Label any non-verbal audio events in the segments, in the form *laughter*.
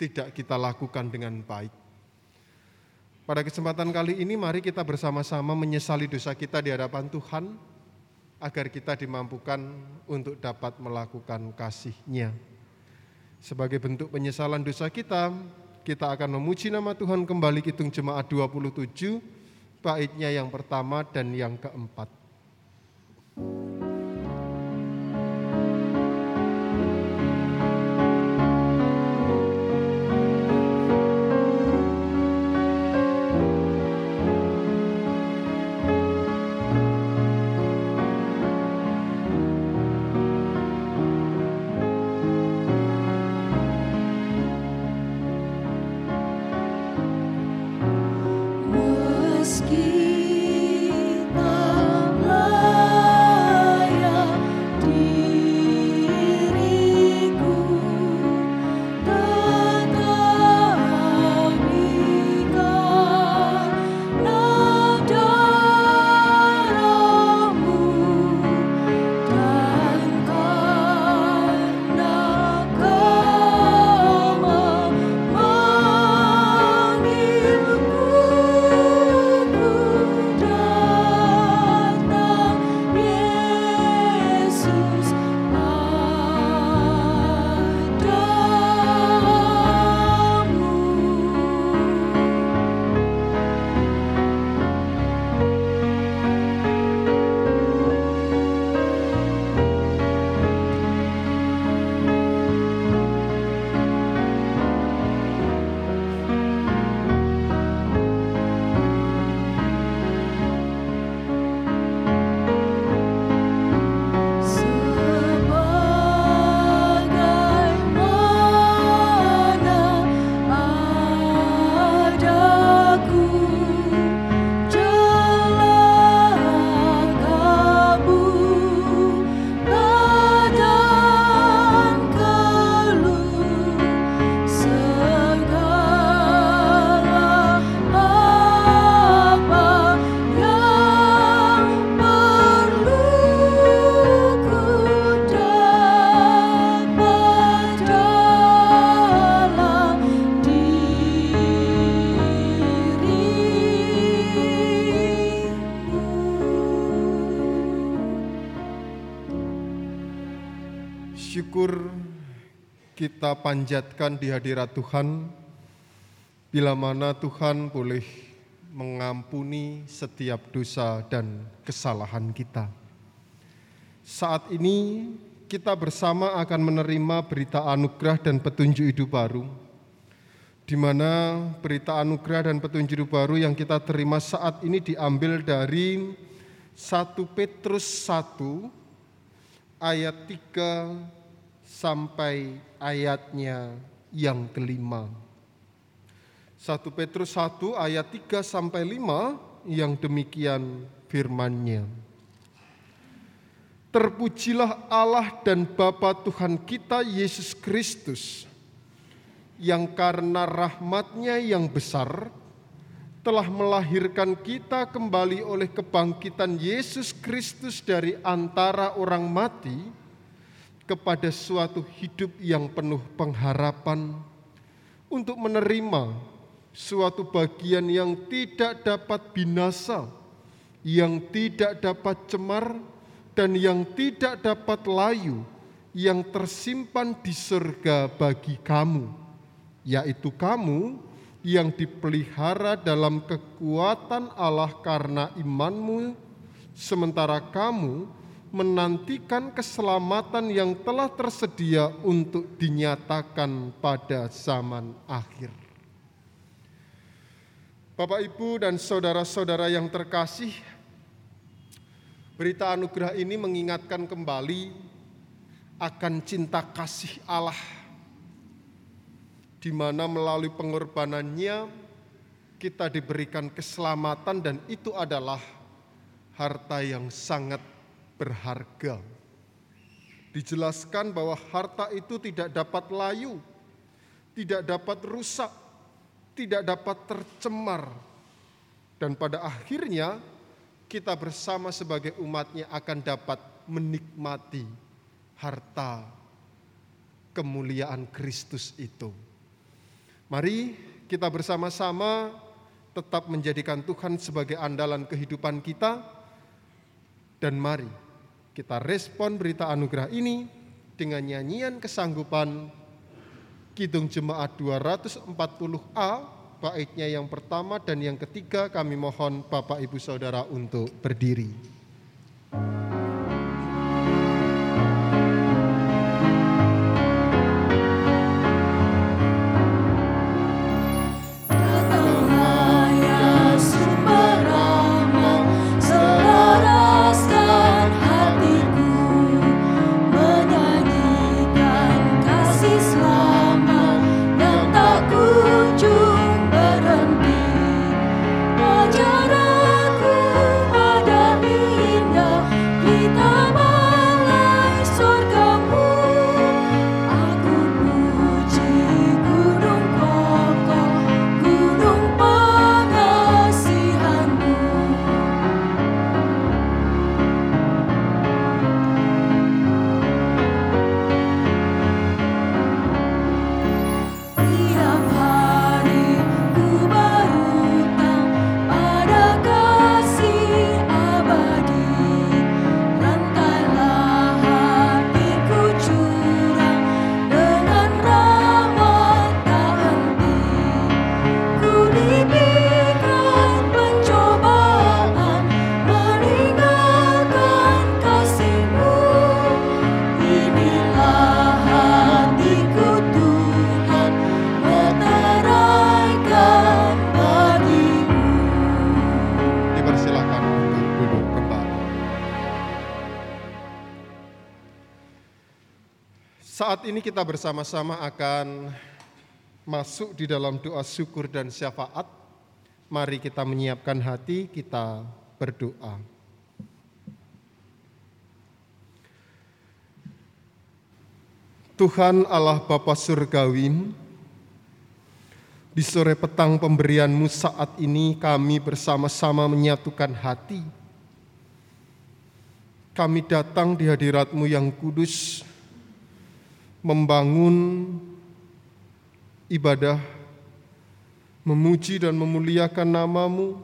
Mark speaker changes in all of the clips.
Speaker 1: tidak kita lakukan dengan baik. Pada kesempatan kali ini mari kita bersama-sama menyesali dosa kita di hadapan Tuhan agar kita dimampukan untuk dapat melakukan kasih-Nya. Sebagai bentuk penyesalan dosa kita, kita akan memuji nama Tuhan kembali hitung jemaat 27, baitnya yang pertama dan yang keempat. Panjatkan di hadirat Tuhan, bila mana Tuhan boleh mengampuni setiap dosa dan kesalahan kita. Saat ini kita bersama akan menerima berita anugerah dan petunjuk hidup baru, di mana berita anugerah dan petunjuk hidup baru yang kita terima saat ini diambil dari 1 Petrus 1 ayat 3 sampai ayatnya yang kelima. 1 Petrus 1 ayat 3 sampai 5 yang demikian firmannya. Terpujilah Allah dan Bapa Tuhan kita Yesus Kristus, yang karena rahmatnya yang besar, telah melahirkan kita kembali oleh kebangkitan Yesus Kristus dari antara orang mati, kepada suatu hidup yang penuh pengharapan untuk menerima suatu bagian yang tidak dapat binasa, yang tidak dapat cemar, dan yang tidak dapat layu, yang tersimpan di surga bagi kamu, yaitu kamu yang dipelihara dalam kekuatan Allah karena imanmu, sementara kamu menantikan keselamatan yang telah tersedia untuk dinyatakan pada zaman akhir. Bapak, Ibu, dan saudara-saudara yang terkasih, berita anugerah ini mengingatkan kembali akan cinta kasih Allah, di mana melalui pengorbanannya kita diberikan keselamatan, dan itu adalah harta yang sangat berharga. Dijelaskan bahwa harta itu tidak dapat layu, tidak dapat rusak, tidak dapat tercemar. Dan pada akhirnya kita bersama sebagai umatnya akan dapat menikmati harta kemuliaan Kristus itu. Mari kita bersama-sama tetap menjadikan Tuhan sebagai andalan kehidupan kita dan mari kita respon berita anugerah ini dengan nyanyian kesanggupan Kidung Jemaat 240A baiknya yang pertama dan yang ketiga kami mohon Bapak Ibu Saudara untuk berdiri. Saat ini kita bersama-sama akan masuk di dalam doa syukur dan syafaat. Mari kita menyiapkan hati, kita berdoa. Tuhan Allah Bapa Surgawi, di sore petang pemberianmu saat ini kami bersama-sama menyatukan hati. Kami datang di hadiratmu yang kudus, membangun ibadah, memuji dan memuliakan namamu,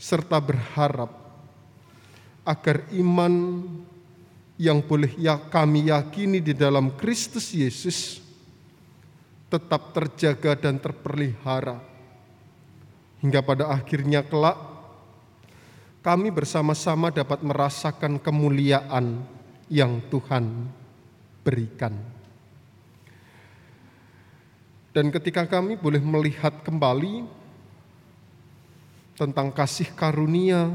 Speaker 1: serta berharap agar iman yang boleh ya kami yakini di dalam Kristus Yesus tetap terjaga dan terpelihara. Hingga pada akhirnya kelak kami bersama-sama dapat merasakan kemuliaan yang Tuhan berikan. Dan ketika kami boleh melihat kembali tentang kasih karunia,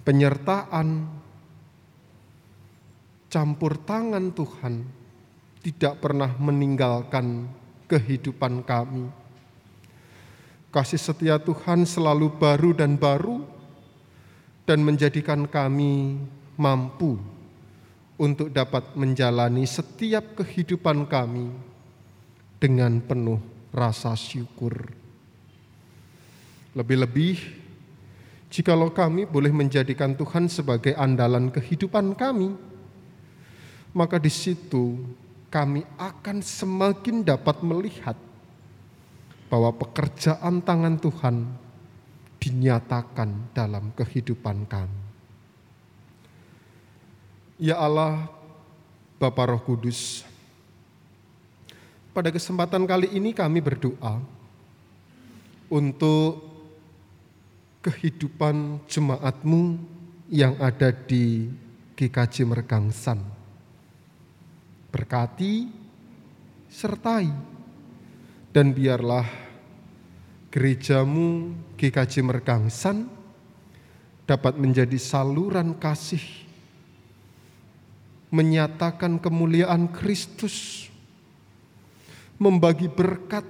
Speaker 1: penyertaan, campur tangan Tuhan tidak pernah meninggalkan kehidupan kami. Kasih setia Tuhan selalu baru dan baru dan menjadikan kami mampu untuk dapat menjalani setiap kehidupan kami dengan penuh rasa syukur. Lebih-lebih, jikalau kami boleh menjadikan Tuhan sebagai andalan kehidupan kami, maka di situ kami akan semakin dapat melihat bahwa pekerjaan tangan Tuhan dinyatakan dalam kehidupan kami. Ya Allah, Bapa Roh Kudus, pada kesempatan kali ini kami berdoa untuk kehidupan jemaatmu yang ada di GKJ Mergangsan. Berkati, sertai, dan biarlah gerejamu GKJ Mergangsan dapat menjadi saluran kasih menyatakan kemuliaan Kristus, membagi berkat,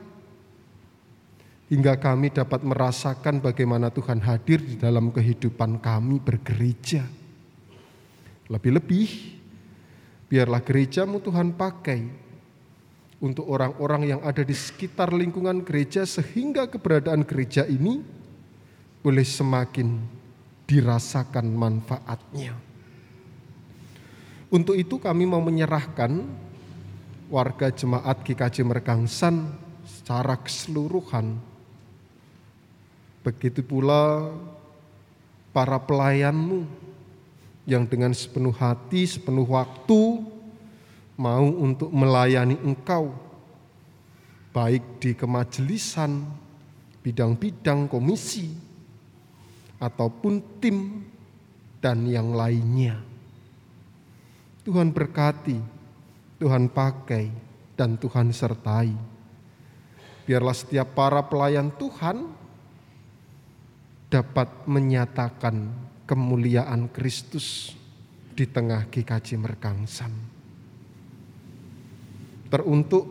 Speaker 1: hingga kami dapat merasakan bagaimana Tuhan hadir di dalam kehidupan kami bergereja. Lebih-lebih, biarlah gerejamu Tuhan pakai untuk orang-orang yang ada di sekitar lingkungan gereja sehingga keberadaan gereja ini boleh semakin dirasakan manfaatnya. Untuk itu kami mau menyerahkan warga jemaat GKJ Mergangsan secara keseluruhan. Begitu pula para pelayanmu yang dengan sepenuh hati, sepenuh waktu mau untuk melayani engkau, baik di kemajelisan, bidang-bidang komisi, ataupun tim dan yang lainnya. Tuhan berkati, Tuhan pakai, dan Tuhan sertai. Biarlah setiap para pelayan Tuhan dapat menyatakan kemuliaan Kristus di tengah GKJ Merkangsan. Teruntuk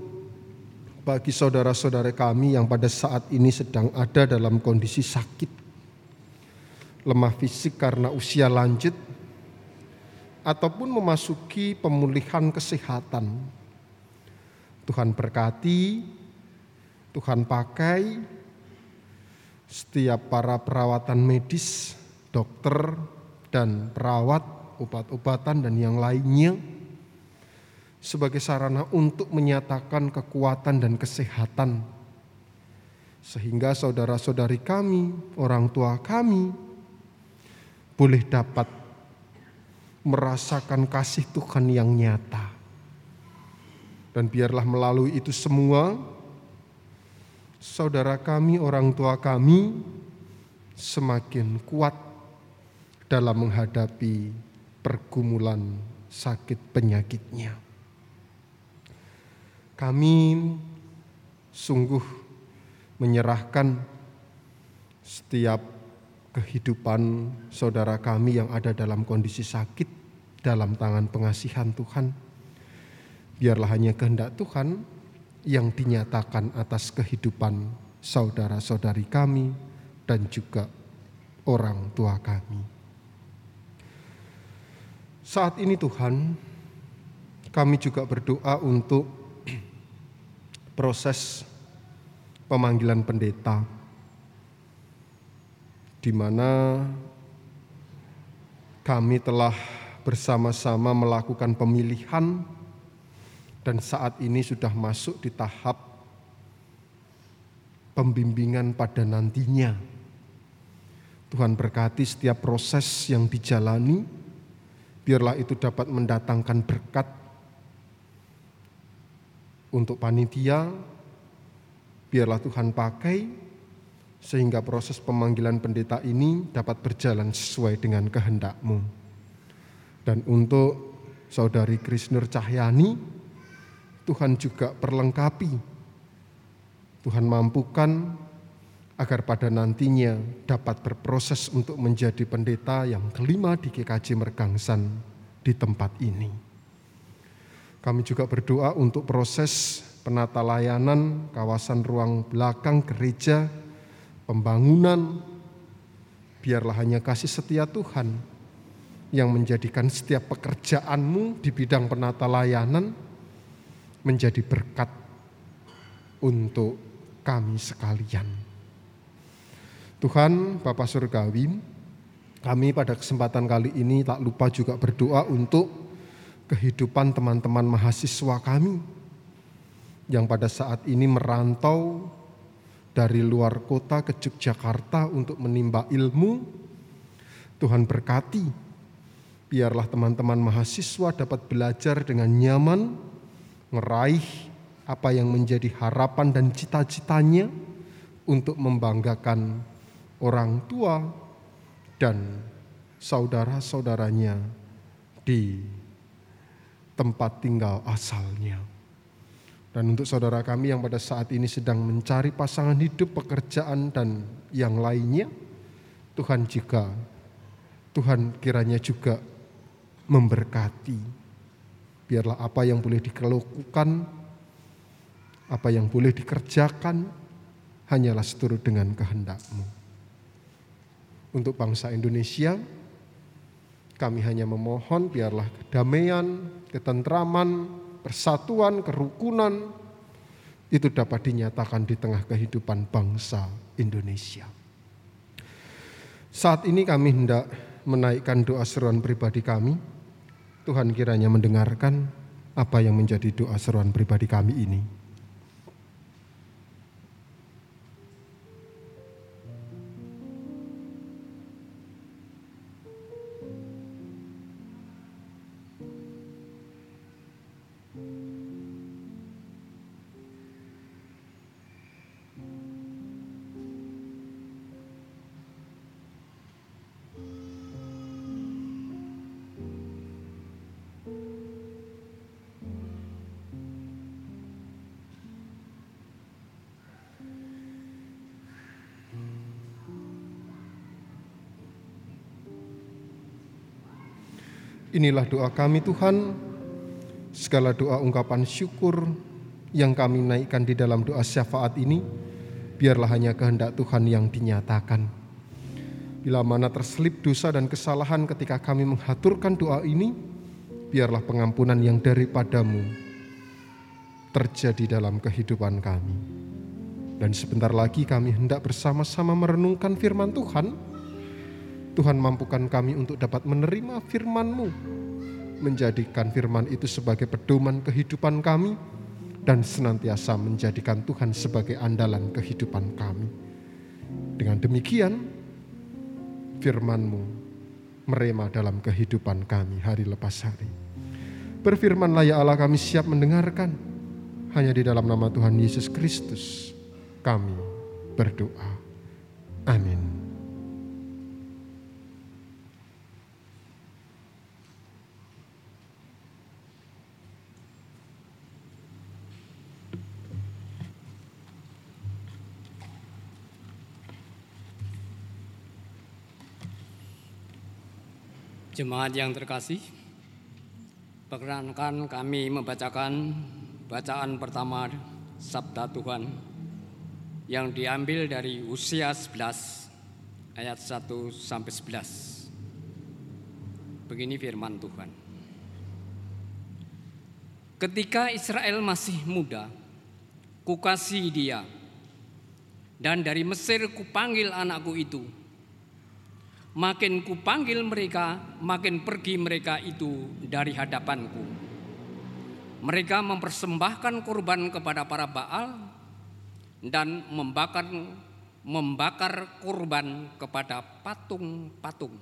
Speaker 1: bagi saudara-saudara kami yang pada saat ini sedang ada dalam kondisi sakit, lemah fisik karena usia lanjut, ataupun memasuki pemulihan kesehatan. Tuhan berkati, Tuhan pakai setiap para perawatan medis dokter dan perawat, obat-obatan dan yang lainnya sebagai sarana untuk menyatakan kekuatan dan kesehatan sehingga saudara-saudari kami, orang tua kami boleh dapat merasakan kasih Tuhan yang nyata. Dan biarlah melalui itu semua saudara kami, orang tua kami semakin kuat dalam menghadapi pergumulan sakit penyakitnya. Kami sungguh menyerahkan setiap kehidupan saudara kami yang ada dalam kondisi sakit dalam tangan pengasihan Tuhan. Biarlah hanya kehendak Tuhan yang dinyatakan atas kehidupan saudara-saudari kami dan juga orang tua kami. Saat ini Tuhan, kami juga berdoa untuk *clears throat* proses pemanggilan pendeta di mana kami telah bersama-sama melakukan pemilihan dan saat ini sudah masuk di tahap pembimbingan pada nantinya. Tuhan berkati setiap proses yang dijalani biarlah itu dapat mendatangkan berkat untuk panitia, biarlah Tuhan pakai sehingga proses pemanggilan pendeta ini dapat berjalan sesuai dengan kehendak-Mu. Dan untuk saudari Krisnur Cahyani, Tuhan juga perlengkapi. Tuhan mampukan agar pada nantinya dapat berproses untuk menjadi pendeta yang kelima di GKJ Mergangsan di tempat ini. Kami juga berdoa untuk proses penata layanan kawasan ruang belakang gereja, pembangunan, biarlah hanya kasih setia Tuhan yang menjadikan setiap pekerjaanmu di bidang penata layanan menjadi berkat untuk kami sekalian. Tuhan Bapa Surgawi, kami pada kesempatan kali ini tak lupa juga berdoa untuk kehidupan teman-teman mahasiswa kami yang pada saat ini merantau dari luar kota ke Yogyakarta untuk menimba ilmu. Tuhan berkati, biarlah teman-teman mahasiswa dapat belajar dengan nyaman, meraih apa yang menjadi harapan dan cita-citanya untuk membanggakan orang tua dan saudara-saudaranya di tempat tinggal asalnya. Dan untuk saudara kami yang pada saat ini sedang mencari pasangan hidup, pekerjaan, dan yang lainnya, Tuhan juga, Tuhan kiranya juga memberkati. Biarlah apa yang boleh dikeluhkan, apa yang boleh dikerjakan, hanyalah seturut dengan kehendakmu untuk bangsa Indonesia. Kami hanya memohon biarlah kedamaian, ketentraman, persatuan, kerukunan itu dapat dinyatakan di tengah kehidupan bangsa Indonesia. Saat ini kami hendak menaikkan doa seruan pribadi kami. Tuhan kiranya mendengarkan apa yang menjadi doa seruan pribadi kami ini. Inilah doa kami Tuhan, segala doa ungkapan syukur yang kami naikkan di dalam doa syafaat ini, biarlah hanya kehendak Tuhan yang dinyatakan. Bila mana terselip dosa dan kesalahan ketika kami mengaturkan doa ini, biarlah pengampunan yang daripadamu terjadi dalam kehidupan kami. Dan sebentar lagi kami hendak bersama-sama merenungkan firman Tuhan. Tuhan mampukan kami untuk dapat menerima firman-Mu, menjadikan firman itu sebagai pedoman kehidupan kami, dan senantiasa menjadikan Tuhan sebagai andalan kehidupan kami. Dengan demikian, firman-Mu merema dalam kehidupan kami hari lepas hari. Berfirmanlah ya Allah kami siap mendengarkan. Hanya di dalam nama Tuhan Yesus Kristus kami berdoa. Amin.
Speaker 2: Jemaat yang terkasih, perkenankan kami membacakan bacaan pertama Sabda Tuhan yang diambil dari usia 11 ayat 1 sampai 11. Begini firman Tuhan. Ketika Israel masih muda, kukasih dia, dan dari Mesir kupanggil anakku itu, Makin kupanggil mereka, makin pergi mereka itu dari hadapanku. Mereka mempersembahkan kurban kepada para Baal dan membakar membakar kurban kepada patung-patung.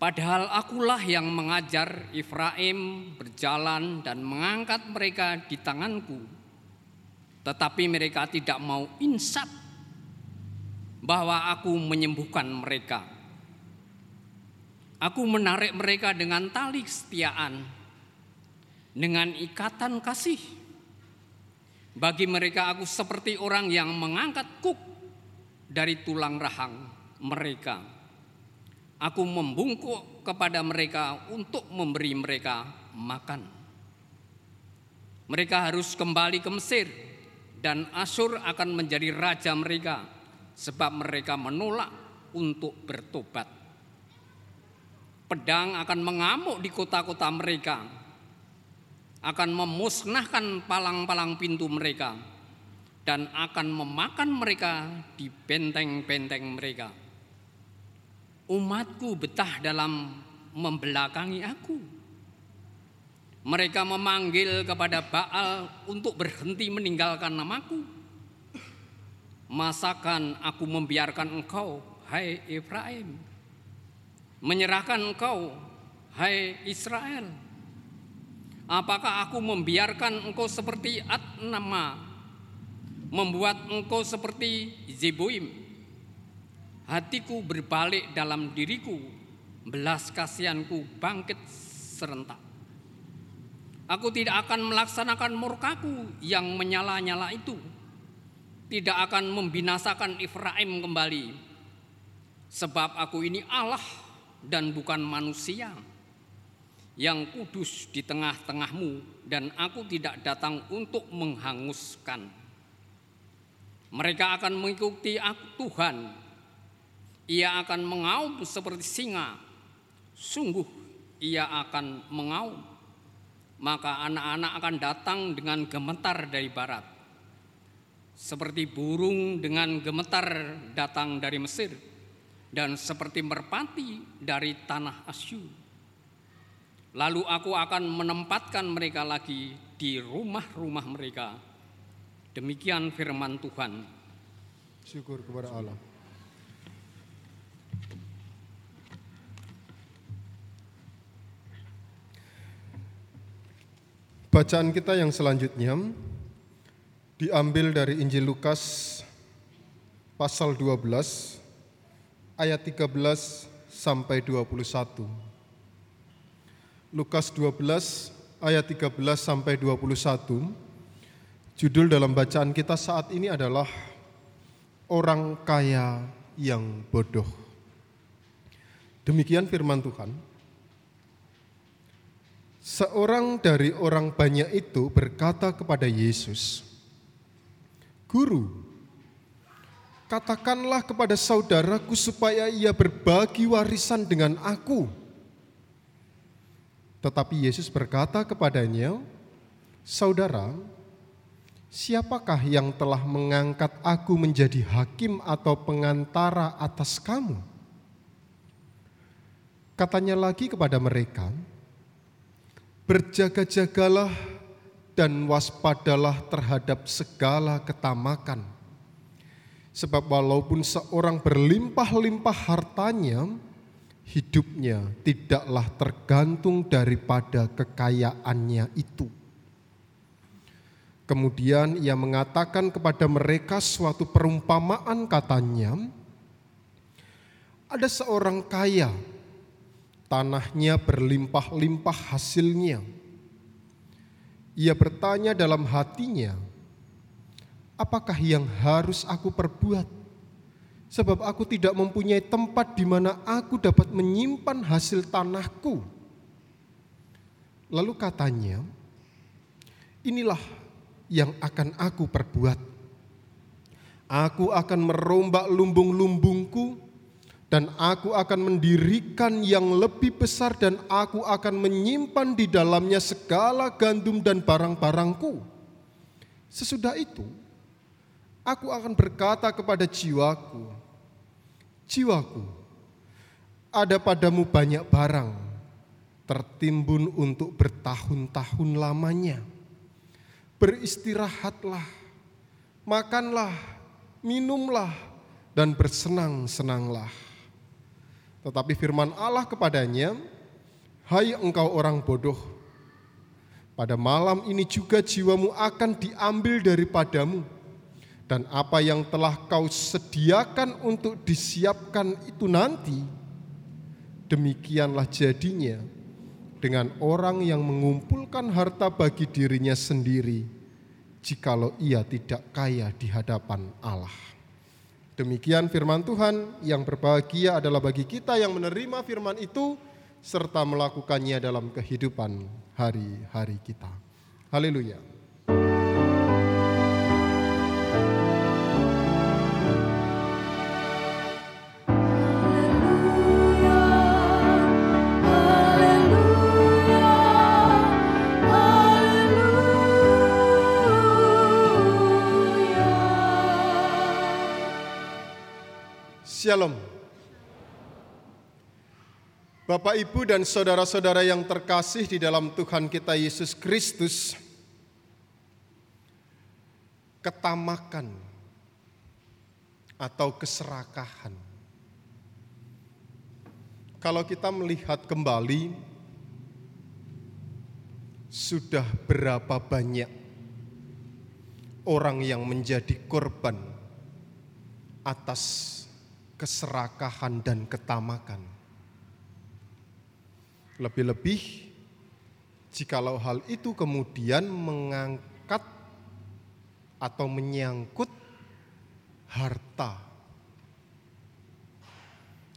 Speaker 2: Padahal akulah yang mengajar Efraim berjalan dan mengangkat mereka di tanganku. Tetapi mereka tidak mau insaf bahwa aku menyembuhkan mereka. Aku menarik mereka dengan tali kesetiaan, dengan ikatan kasih. Bagi mereka aku seperti orang yang mengangkat kuk dari tulang rahang mereka. Aku membungkuk kepada mereka untuk memberi mereka makan. Mereka harus kembali ke Mesir dan Asur akan menjadi raja mereka sebab mereka menolak untuk bertobat. Pedang akan mengamuk di kota-kota mereka, akan memusnahkan palang-palang pintu mereka, dan akan memakan mereka di benteng-benteng mereka. Umatku betah dalam membelakangi aku. Mereka memanggil kepada Baal untuk berhenti meninggalkan namaku Masakan aku membiarkan engkau, hai Efraim? Menyerahkan engkau, hai Israel? Apakah aku membiarkan engkau seperti Adnama, membuat engkau seperti Zeboim? Hatiku berbalik dalam diriku, belas kasihanku bangkit serentak. Aku tidak akan melaksanakan murkaku yang menyala-nyala itu tidak akan membinasakan Efraim kembali. Sebab aku ini Allah dan bukan manusia yang kudus di tengah-tengahmu dan aku tidak datang untuk menghanguskan. Mereka akan mengikuti aku Tuhan. Ia akan mengaum seperti singa. Sungguh ia akan mengaum. Maka anak-anak akan datang dengan gemetar dari barat seperti burung dengan gemetar datang dari Mesir dan seperti merpati dari tanah Asyur. Lalu aku akan menempatkan mereka lagi di rumah-rumah mereka. Demikian firman Tuhan.
Speaker 1: Syukur kepada Allah. Bacaan kita yang selanjutnya diambil dari Injil Lukas pasal 12 ayat 13 sampai 21. Lukas 12 ayat 13 sampai 21. Judul dalam bacaan kita saat ini adalah orang kaya yang bodoh. Demikian firman Tuhan. Seorang dari orang banyak itu berkata kepada Yesus, "Guru, katakanlah kepada saudaraku supaya ia berbagi warisan dengan aku." Tetapi Yesus berkata kepadanya, "Saudara, siapakah yang telah mengangkat aku menjadi hakim atau pengantara atas kamu?" Katanya lagi kepada mereka, "Berjaga-jagalah dan waspadalah terhadap segala ketamakan, sebab walaupun seorang berlimpah-limpah hartanya, hidupnya tidaklah tergantung daripada kekayaannya itu." Kemudian ia mengatakan kepada mereka suatu perumpamaan, katanya, "Ada seorang kaya." tanahnya berlimpah-limpah hasilnya. Ia bertanya dalam hatinya, "Apakah yang harus aku perbuat? Sebab aku tidak mempunyai tempat di mana aku dapat menyimpan hasil tanahku." Lalu katanya, "Inilah yang akan aku perbuat. Aku akan merombak lumbung-lumbungku." Dan aku akan mendirikan yang lebih besar dan aku akan menyimpan di dalamnya segala gandum dan barang-barangku. Sesudah itu, aku akan berkata kepada jiwaku, jiwaku, ada padamu banyak barang tertimbun untuk bertahun-tahun lamanya. Beristirahatlah, makanlah, minumlah, dan bersenang-senanglah tetapi firman Allah kepadanya, Hai engkau orang bodoh, pada malam ini juga jiwamu akan diambil daripadamu, dan apa yang telah kau sediakan untuk disiapkan itu nanti, demikianlah jadinya dengan orang yang mengumpulkan harta bagi dirinya sendiri, jikalau ia tidak kaya di hadapan Allah. Demikian firman Tuhan yang berbahagia adalah bagi kita yang menerima firman itu serta melakukannya dalam kehidupan hari-hari kita. Haleluya. Shalom. Bapak, Ibu, dan saudara-saudara yang terkasih di dalam Tuhan kita Yesus Kristus, ketamakan atau keserakahan. Kalau kita melihat kembali, sudah berapa banyak orang yang menjadi korban atas keserakahan dan ketamakan. Lebih-lebih jikalau hal itu kemudian mengangkat atau menyangkut harta.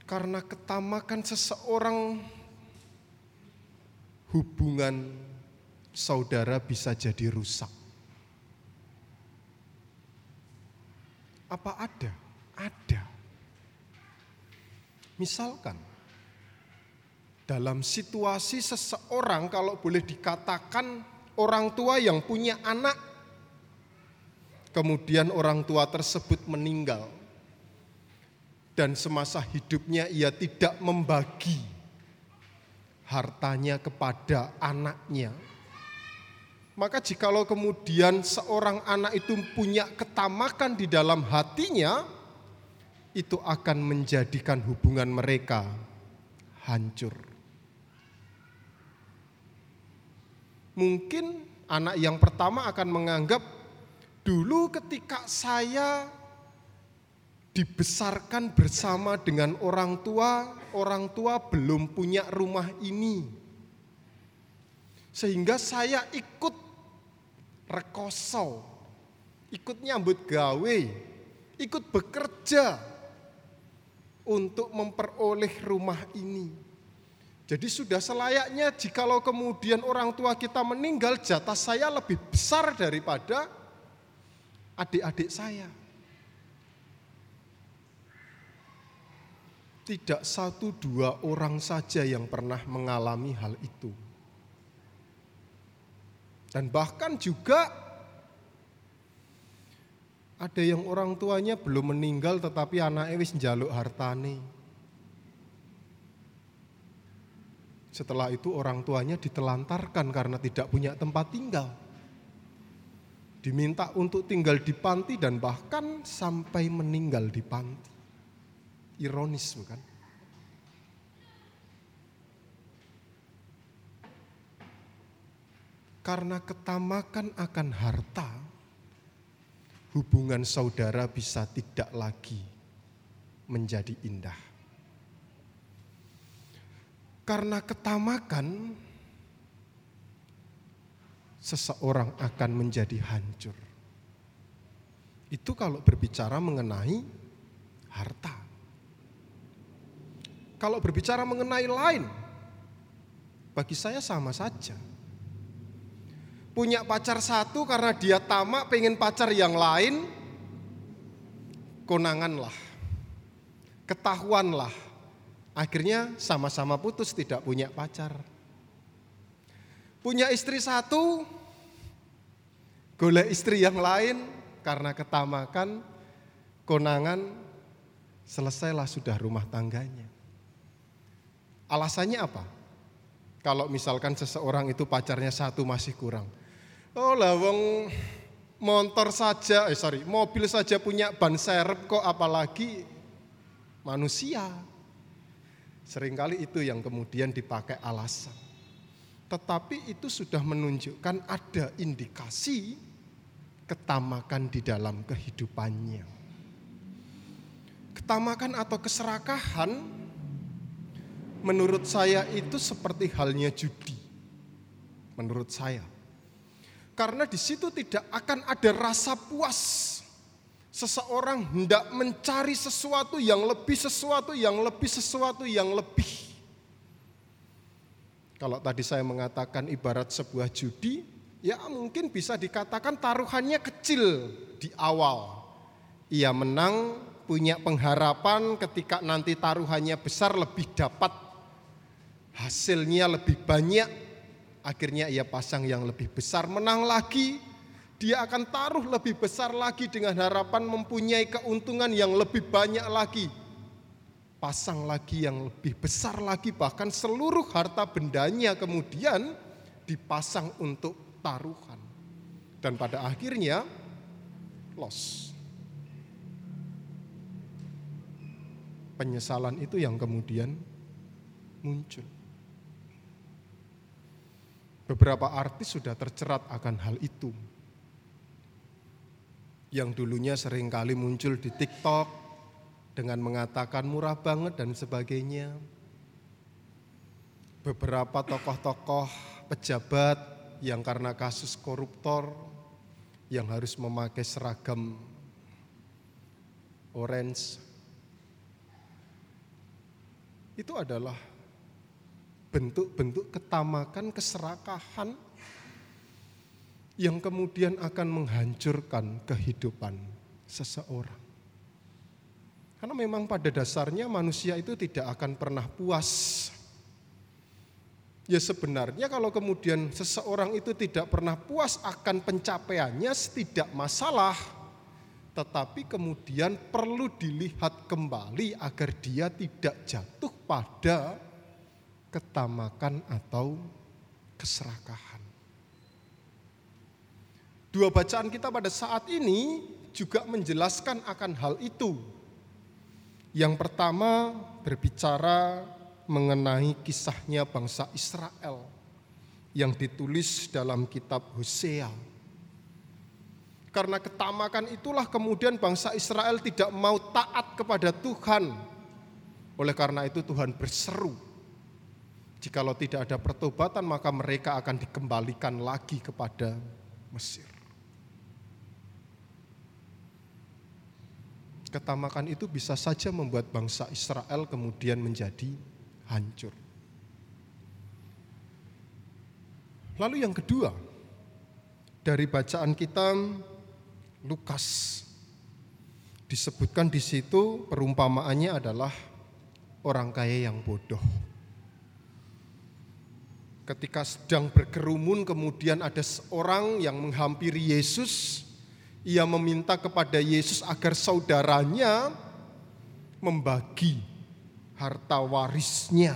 Speaker 1: Karena ketamakan seseorang hubungan saudara bisa jadi rusak. Apa ada? Ada. Misalkan, dalam situasi seseorang kalau boleh dikatakan orang tua yang punya anak, kemudian orang tua tersebut meninggal, dan semasa hidupnya ia tidak membagi hartanya kepada anaknya, maka jikalau kemudian seorang anak itu punya ketamakan di dalam hatinya, itu akan menjadikan hubungan mereka hancur. Mungkin anak yang pertama akan menganggap dulu ketika saya dibesarkan bersama dengan orang tua, orang tua belum punya rumah ini. Sehingga saya ikut rekoso, ikut nyambut gawe, ikut bekerja untuk memperoleh rumah ini. Jadi sudah selayaknya jikalau kemudian orang tua kita meninggal, jatah saya lebih besar daripada adik-adik saya. Tidak satu dua orang saja yang pernah mengalami hal itu. Dan bahkan juga ada yang orang tuanya belum meninggal tetapi anaknya wis njaluk hartane. Setelah itu orang tuanya ditelantarkan karena tidak punya tempat tinggal. Diminta untuk tinggal di panti dan bahkan sampai meninggal di panti. Ironis bukan? Karena ketamakan akan harta, hubungan saudara bisa tidak lagi menjadi indah. Karena ketamakan, seseorang akan menjadi hancur. Itu kalau berbicara mengenai harta. Kalau berbicara mengenai lain, bagi saya sama saja. Punya pacar satu karena dia tamak pengen pacar yang lain, konanganlah, ketahuanlah Akhirnya sama-sama putus tidak punya pacar. Punya istri satu, golek istri yang lain karena ketamakan, konangan, selesailah sudah rumah tangganya. Alasannya apa? Kalau misalkan seseorang itu pacarnya satu masih kurang. Oh lawang motor saja, eh sorry, mobil saja punya ban serep kok apalagi manusia. Seringkali itu yang kemudian dipakai alasan. Tetapi itu sudah menunjukkan ada indikasi ketamakan di dalam kehidupannya. Ketamakan atau keserakahan menurut saya itu seperti halnya judi. Menurut saya. Karena di situ tidak akan ada rasa puas seseorang hendak mencari sesuatu yang lebih, sesuatu yang lebih, sesuatu yang lebih. Kalau tadi saya mengatakan ibarat sebuah judi, ya mungkin bisa dikatakan taruhannya kecil di awal. Ia menang, punya pengharapan ketika nanti taruhannya besar lebih dapat hasilnya lebih banyak. Akhirnya ia pasang yang lebih besar, menang lagi, dia akan taruh lebih besar lagi dengan harapan mempunyai keuntungan yang lebih banyak lagi. Pasang lagi yang lebih besar lagi, bahkan seluruh harta bendanya kemudian dipasang untuk taruhan. Dan pada akhirnya loss. Penyesalan itu yang kemudian muncul. Beberapa artis sudah tercerat akan hal itu yang dulunya sering kali muncul di TikTok dengan mengatakan murah banget dan sebagainya. Beberapa tokoh-tokoh pejabat yang karena kasus koruptor yang harus memakai seragam orange itu adalah bentuk-bentuk ketamakan, keserakahan yang kemudian akan menghancurkan kehidupan seseorang. Karena memang pada dasarnya manusia itu tidak akan pernah puas. Ya sebenarnya kalau kemudian seseorang itu tidak pernah puas akan pencapaiannya tidak masalah. Tetapi kemudian perlu dilihat kembali agar dia tidak jatuh pada ketamakan atau keserakahan. Dua bacaan kita pada saat ini juga menjelaskan akan hal itu. Yang pertama berbicara mengenai kisahnya bangsa Israel yang ditulis dalam kitab Hosea. Karena ketamakan itulah kemudian bangsa Israel tidak mau taat kepada Tuhan. Oleh karena itu Tuhan berseru. Jikalau tidak ada pertobatan maka mereka akan dikembalikan lagi kepada Mesir. ketamakan itu bisa saja membuat bangsa Israel kemudian menjadi hancur. Lalu yang kedua, dari bacaan kita Lukas disebutkan di situ perumpamaannya adalah orang kaya yang bodoh. Ketika sedang berkerumun kemudian ada seorang yang menghampiri Yesus, ia meminta kepada Yesus agar saudaranya membagi harta warisnya.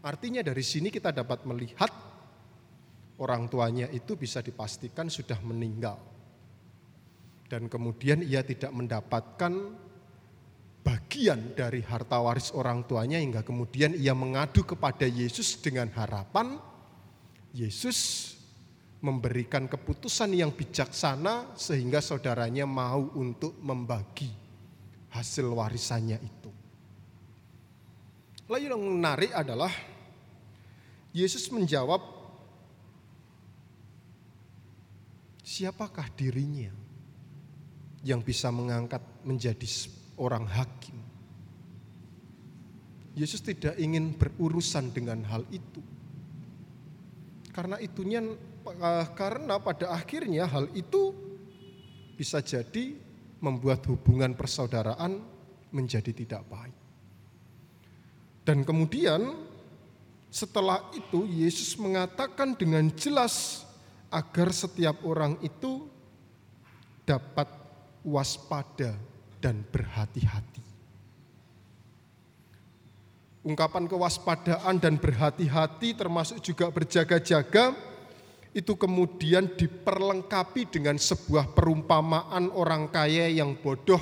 Speaker 1: Artinya dari sini kita dapat melihat orang tuanya itu bisa dipastikan sudah meninggal. Dan kemudian ia tidak mendapatkan bagian dari harta waris orang tuanya hingga kemudian ia mengadu kepada Yesus dengan harapan Yesus memberikan keputusan yang bijaksana sehingga saudaranya mau untuk membagi hasil warisannya itu. Lalu yang menarik adalah Yesus menjawab, "Siapakah dirinya yang bisa mengangkat menjadi orang hakim?" Yesus tidak ingin berurusan dengan hal itu. Karena itunya eh, karena pada akhirnya hal itu bisa jadi membuat hubungan persaudaraan menjadi tidak baik. Dan kemudian setelah itu Yesus mengatakan dengan jelas agar setiap orang itu dapat waspada dan berhati-hati. Ungkapan kewaspadaan dan berhati-hati termasuk juga berjaga-jaga itu kemudian diperlengkapi dengan sebuah perumpamaan orang kaya yang bodoh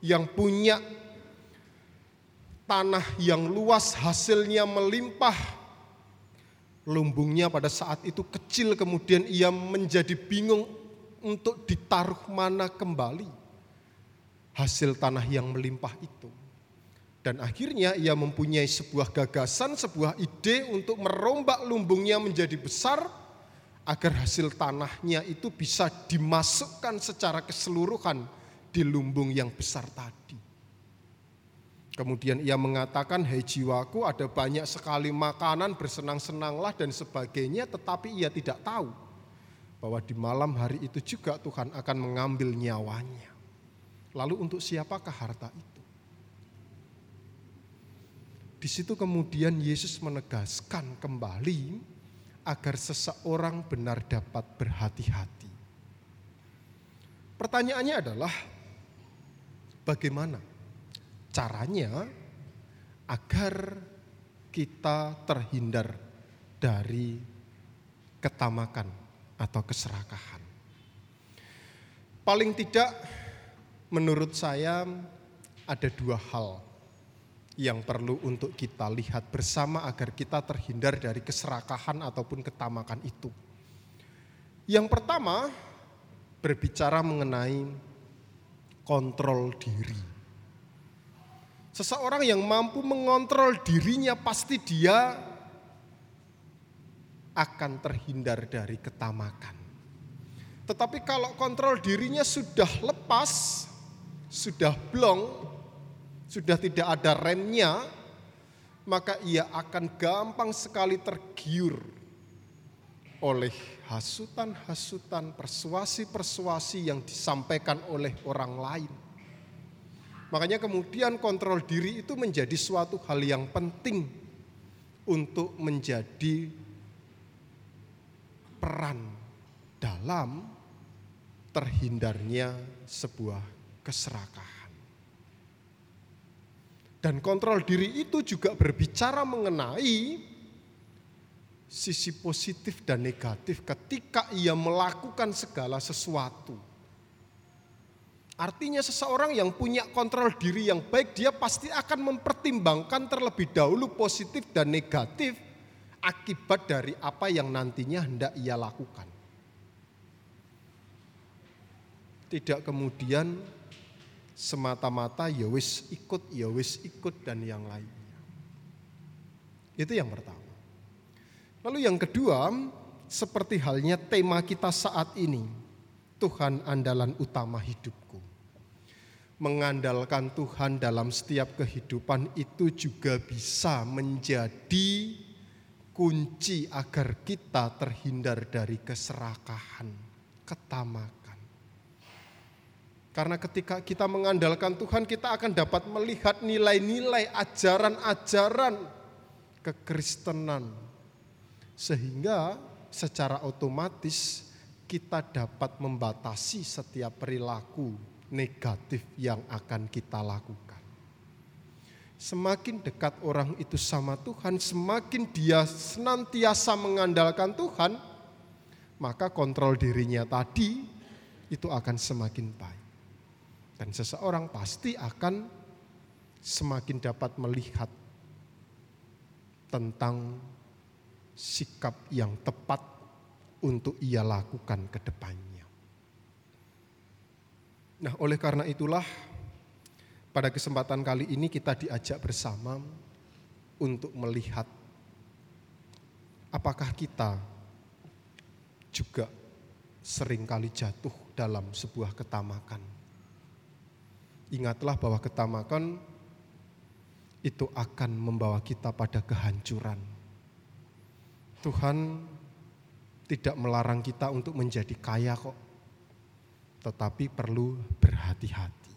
Speaker 1: yang punya tanah yang luas hasilnya melimpah. Lumbungnya pada saat itu kecil kemudian ia menjadi bingung untuk ditaruh mana kembali hasil tanah yang melimpah itu. Dan akhirnya ia mempunyai sebuah gagasan, sebuah ide untuk merombak lumbungnya menjadi besar agar hasil tanahnya itu bisa dimasukkan secara keseluruhan di lumbung yang besar tadi. Kemudian ia mengatakan, hei jiwaku ada banyak sekali makanan, bersenang-senanglah dan sebagainya, tetapi ia tidak tahu bahwa di malam hari itu juga Tuhan akan mengambil nyawanya. Lalu untuk siapakah harta itu? Di situ kemudian Yesus menegaskan kembali agar seseorang benar dapat berhati-hati. Pertanyaannya adalah bagaimana caranya agar kita terhindar dari ketamakan atau keserakahan. Paling tidak menurut saya ada dua hal yang perlu untuk kita lihat bersama agar kita terhindar dari keserakahan ataupun ketamakan itu. Yang pertama berbicara mengenai kontrol diri. Seseorang yang mampu mengontrol dirinya pasti dia akan terhindar dari ketamakan. Tetapi kalau kontrol dirinya sudah lepas, sudah blong, sudah tidak ada remnya, maka ia akan gampang sekali tergiur oleh hasutan-hasutan, persuasi-persuasi yang disampaikan oleh orang lain. Makanya kemudian kontrol diri itu menjadi suatu hal yang penting untuk menjadi peran dalam terhindarnya sebuah keserakahan. Dan kontrol diri itu juga berbicara mengenai sisi positif dan negatif ketika ia melakukan segala sesuatu Artinya seseorang yang punya kontrol diri yang baik dia pasti akan mempertimbangkan terlebih dahulu positif dan negatif akibat dari apa yang nantinya hendak ia lakukan. Tidak kemudian semata-mata ya wis ikut, ya wis ikut dan yang lainnya. Itu yang pertama. Lalu yang kedua, seperti halnya tema kita saat ini, Tuhan andalan utama hidupku mengandalkan Tuhan dalam setiap kehidupan itu juga bisa menjadi kunci agar kita terhindar dari keserakahan, ketamakan. Karena ketika kita mengandalkan Tuhan, kita akan dapat melihat nilai-nilai ajaran-ajaran kekristenan. Sehingga secara otomatis kita dapat membatasi setiap perilaku negatif yang akan kita lakukan. Semakin dekat orang itu sama Tuhan, semakin dia senantiasa mengandalkan Tuhan, maka kontrol dirinya tadi itu akan semakin baik. Dan seseorang pasti akan semakin dapat melihat tentang sikap yang tepat untuk ia lakukan ke depannya. Nah, oleh karena itulah pada kesempatan kali ini kita diajak bersama untuk melihat apakah kita juga sering kali jatuh dalam sebuah ketamakan Ingatlah bahwa ketamakan itu akan membawa kita pada kehancuran. Tuhan tidak melarang kita untuk menjadi kaya kok. Tetapi perlu berhati-hati.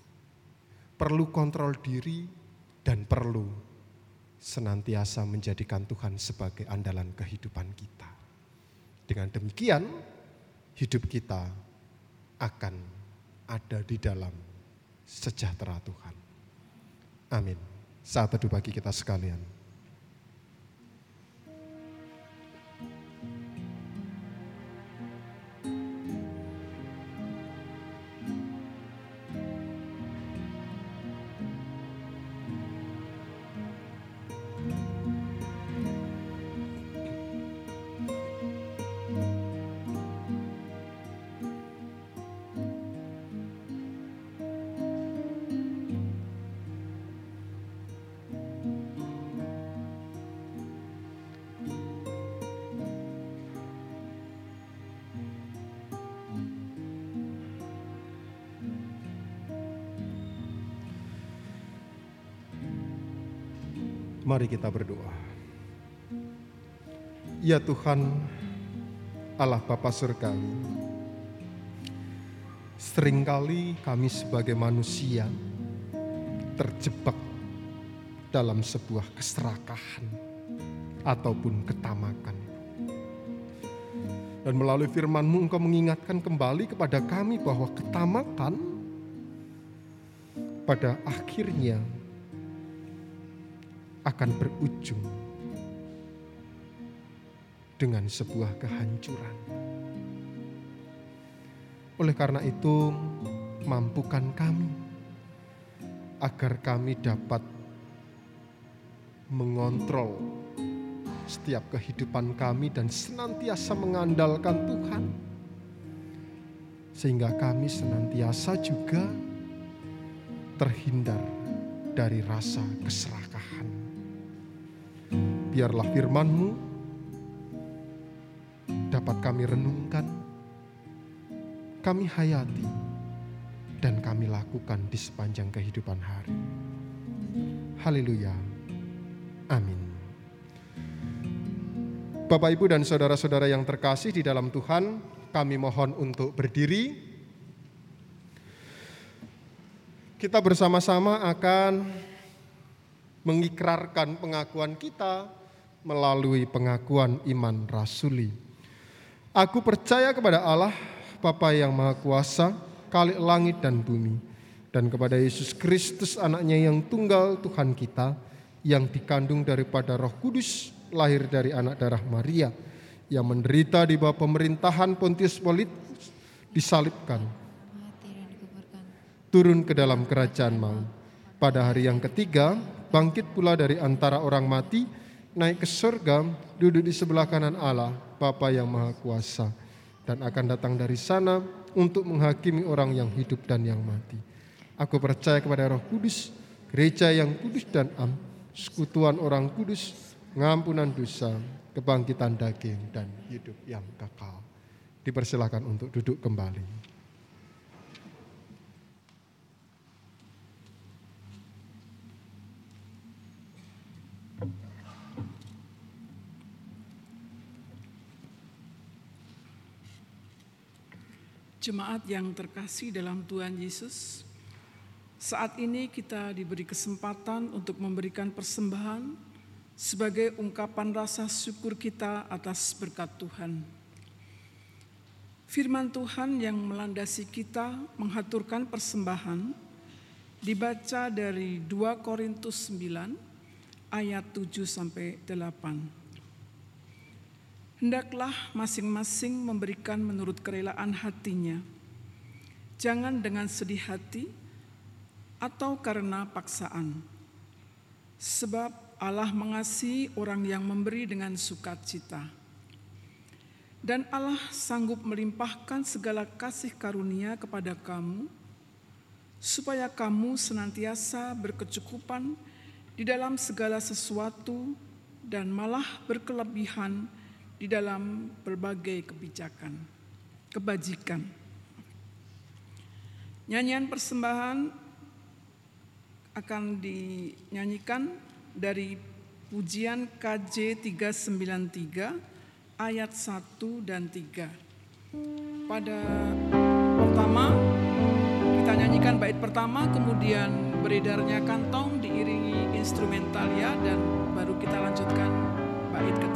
Speaker 1: Perlu kontrol diri dan perlu senantiasa menjadikan Tuhan sebagai andalan kehidupan kita. Dengan demikian, hidup kita akan ada di dalam sejahtera Tuhan. Amin. Saat teduh bagi kita sekalian. Mari kita berdoa. Ya Tuhan, Allah Bapa Surgawi, sering kali kami sebagai manusia terjebak dalam sebuah keserakahan ataupun ketamakan. Dan melalui firman-Mu Engkau mengingatkan kembali kepada kami bahwa ketamakan pada akhirnya akan berujung dengan sebuah kehancuran. Oleh karena itu, mampukan kami agar kami dapat mengontrol setiap kehidupan kami dan senantiasa mengandalkan Tuhan, sehingga kami senantiasa juga terhindar dari rasa keserakahan biarlah firman-Mu dapat kami renungkan, kami hayati, dan kami lakukan di sepanjang kehidupan hari. Haleluya. Amin. Bapak, Ibu, dan saudara-saudara yang terkasih di dalam Tuhan, kami mohon untuk berdiri. Kita bersama-sama akan mengikrarkan pengakuan kita melalui pengakuan iman rasuli. Aku percaya kepada Allah, Bapa yang Maha Kuasa, kali langit dan bumi, dan kepada Yesus Kristus anaknya yang tunggal Tuhan kita, yang dikandung daripada roh kudus, lahir dari anak darah Maria, yang menderita di bawah pemerintahan Pontius Pilatus, disalibkan, turun ke dalam kerajaan maut. Pada hari yang ketiga, bangkit pula dari antara orang mati, naik ke surga, duduk di sebelah kanan Allah, Bapa yang Maha Kuasa, dan akan datang dari sana untuk menghakimi orang yang hidup dan yang mati. Aku percaya kepada Roh Kudus, gereja yang kudus dan am, sekutuan orang kudus, pengampunan dosa, kebangkitan daging, dan hidup yang kekal. Dipersilakan untuk duduk kembali.
Speaker 3: Jemaat yang terkasih dalam Tuhan Yesus, saat ini kita diberi kesempatan untuk memberikan persembahan sebagai ungkapan rasa syukur kita atas berkat Tuhan. Firman Tuhan yang melandasi kita menghaturkan persembahan dibaca dari 2 Korintus 9 ayat 7 sampai 8. Hendaklah masing-masing memberikan menurut kerelaan hatinya. Jangan dengan sedih hati atau karena paksaan. Sebab Allah mengasihi orang yang memberi dengan sukacita. Dan Allah sanggup melimpahkan segala kasih karunia kepada kamu, supaya kamu senantiasa berkecukupan di dalam segala sesuatu dan malah berkelebihan di dalam berbagai kebijakan, kebajikan. Nyanyian persembahan akan dinyanyikan dari pujian KJ 393 ayat 1 dan 3. Pada pertama kita nyanyikan bait pertama kemudian beredarnya kantong diiringi instrumentalia dan baru kita lanjutkan bait ketiga.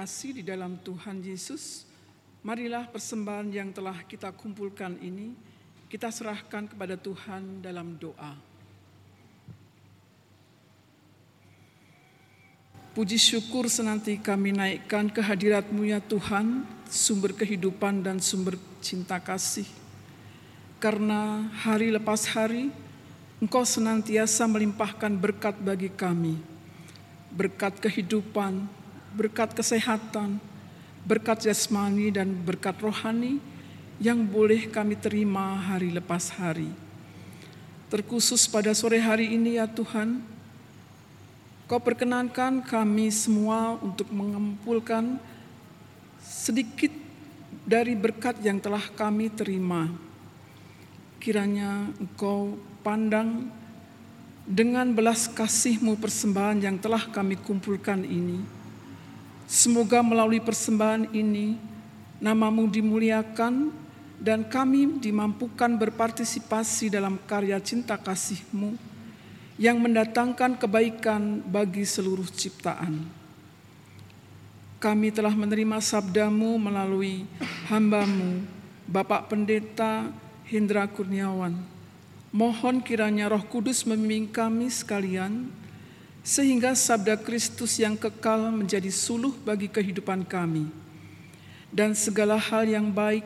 Speaker 3: Terkasih di dalam Tuhan Yesus, marilah persembahan yang telah kita kumpulkan ini kita serahkan kepada Tuhan dalam doa. Puji syukur senanti kami naikkan kehadiratmu ya Tuhan, sumber kehidupan dan sumber cinta kasih. Karena hari lepas hari, Engkau senantiasa melimpahkan berkat bagi kami. Berkat kehidupan, berkat kesehatan, berkat jasmani dan berkat rohani yang boleh kami terima hari lepas hari. Terkhusus pada sore hari ini ya Tuhan, Kau perkenankan kami semua untuk mengumpulkan sedikit dari berkat yang telah kami terima. Kiranya Engkau pandang dengan belas kasih-Mu persembahan yang telah kami kumpulkan ini Semoga melalui persembahan ini namamu dimuliakan dan kami dimampukan berpartisipasi dalam karya cinta kasihmu yang mendatangkan kebaikan bagi seluruh ciptaan. Kami telah menerima sabdamu melalui hambamu, Bapak Pendeta Hendra Kurniawan. Mohon kiranya roh kudus membimbing kami sekalian sehingga sabda Kristus yang kekal menjadi suluh bagi kehidupan kami. Dan segala hal yang baik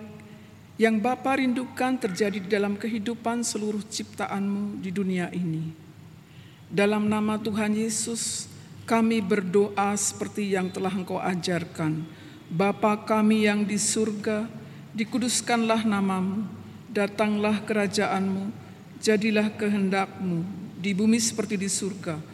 Speaker 3: yang Bapa rindukan terjadi di dalam kehidupan seluruh ciptaanmu di dunia ini. Dalam nama Tuhan Yesus, kami berdoa seperti yang telah Engkau ajarkan. Bapa kami yang di surga, dikuduskanlah namamu, datanglah kerajaanmu, jadilah kehendakmu, di bumi seperti di surga.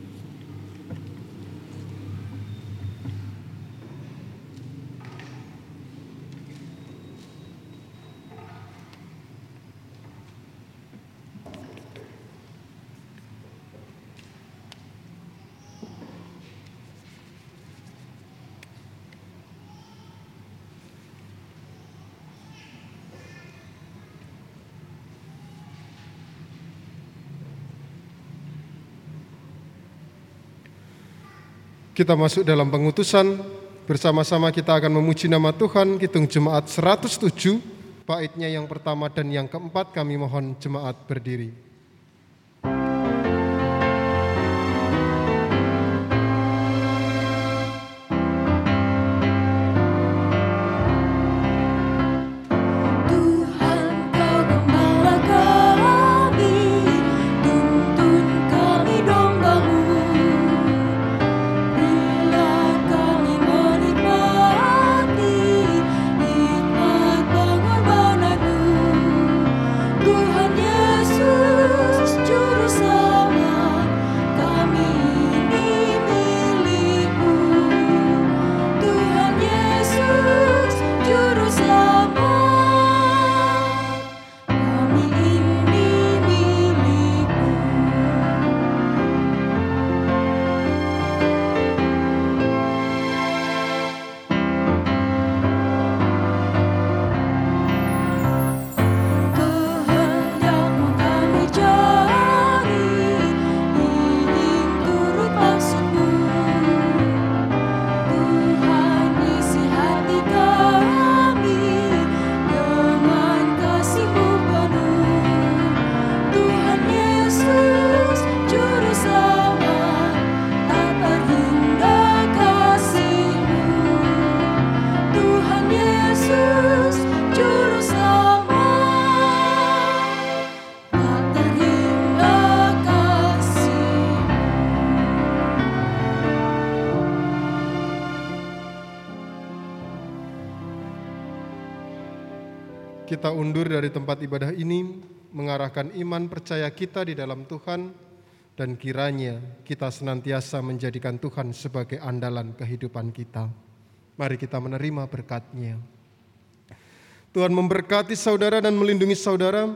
Speaker 4: Kita masuk dalam pengutusan, bersama-sama kita akan memuji nama Tuhan, hitung jemaat 107, baitnya yang pertama dan yang keempat kami mohon jemaat berdiri. Kita undur dari tempat ibadah ini, mengarahkan iman percaya kita di dalam Tuhan, dan kiranya kita senantiasa menjadikan Tuhan sebagai andalan kehidupan kita. Mari kita menerima berkatnya.
Speaker 1: Tuhan memberkati saudara dan melindungi saudara.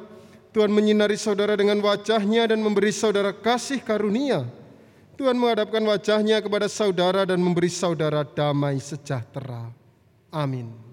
Speaker 1: Tuhan menyinari saudara dengan wajahnya dan memberi saudara kasih karunia. Tuhan menghadapkan wajahnya kepada saudara dan memberi saudara damai sejahtera. Amin.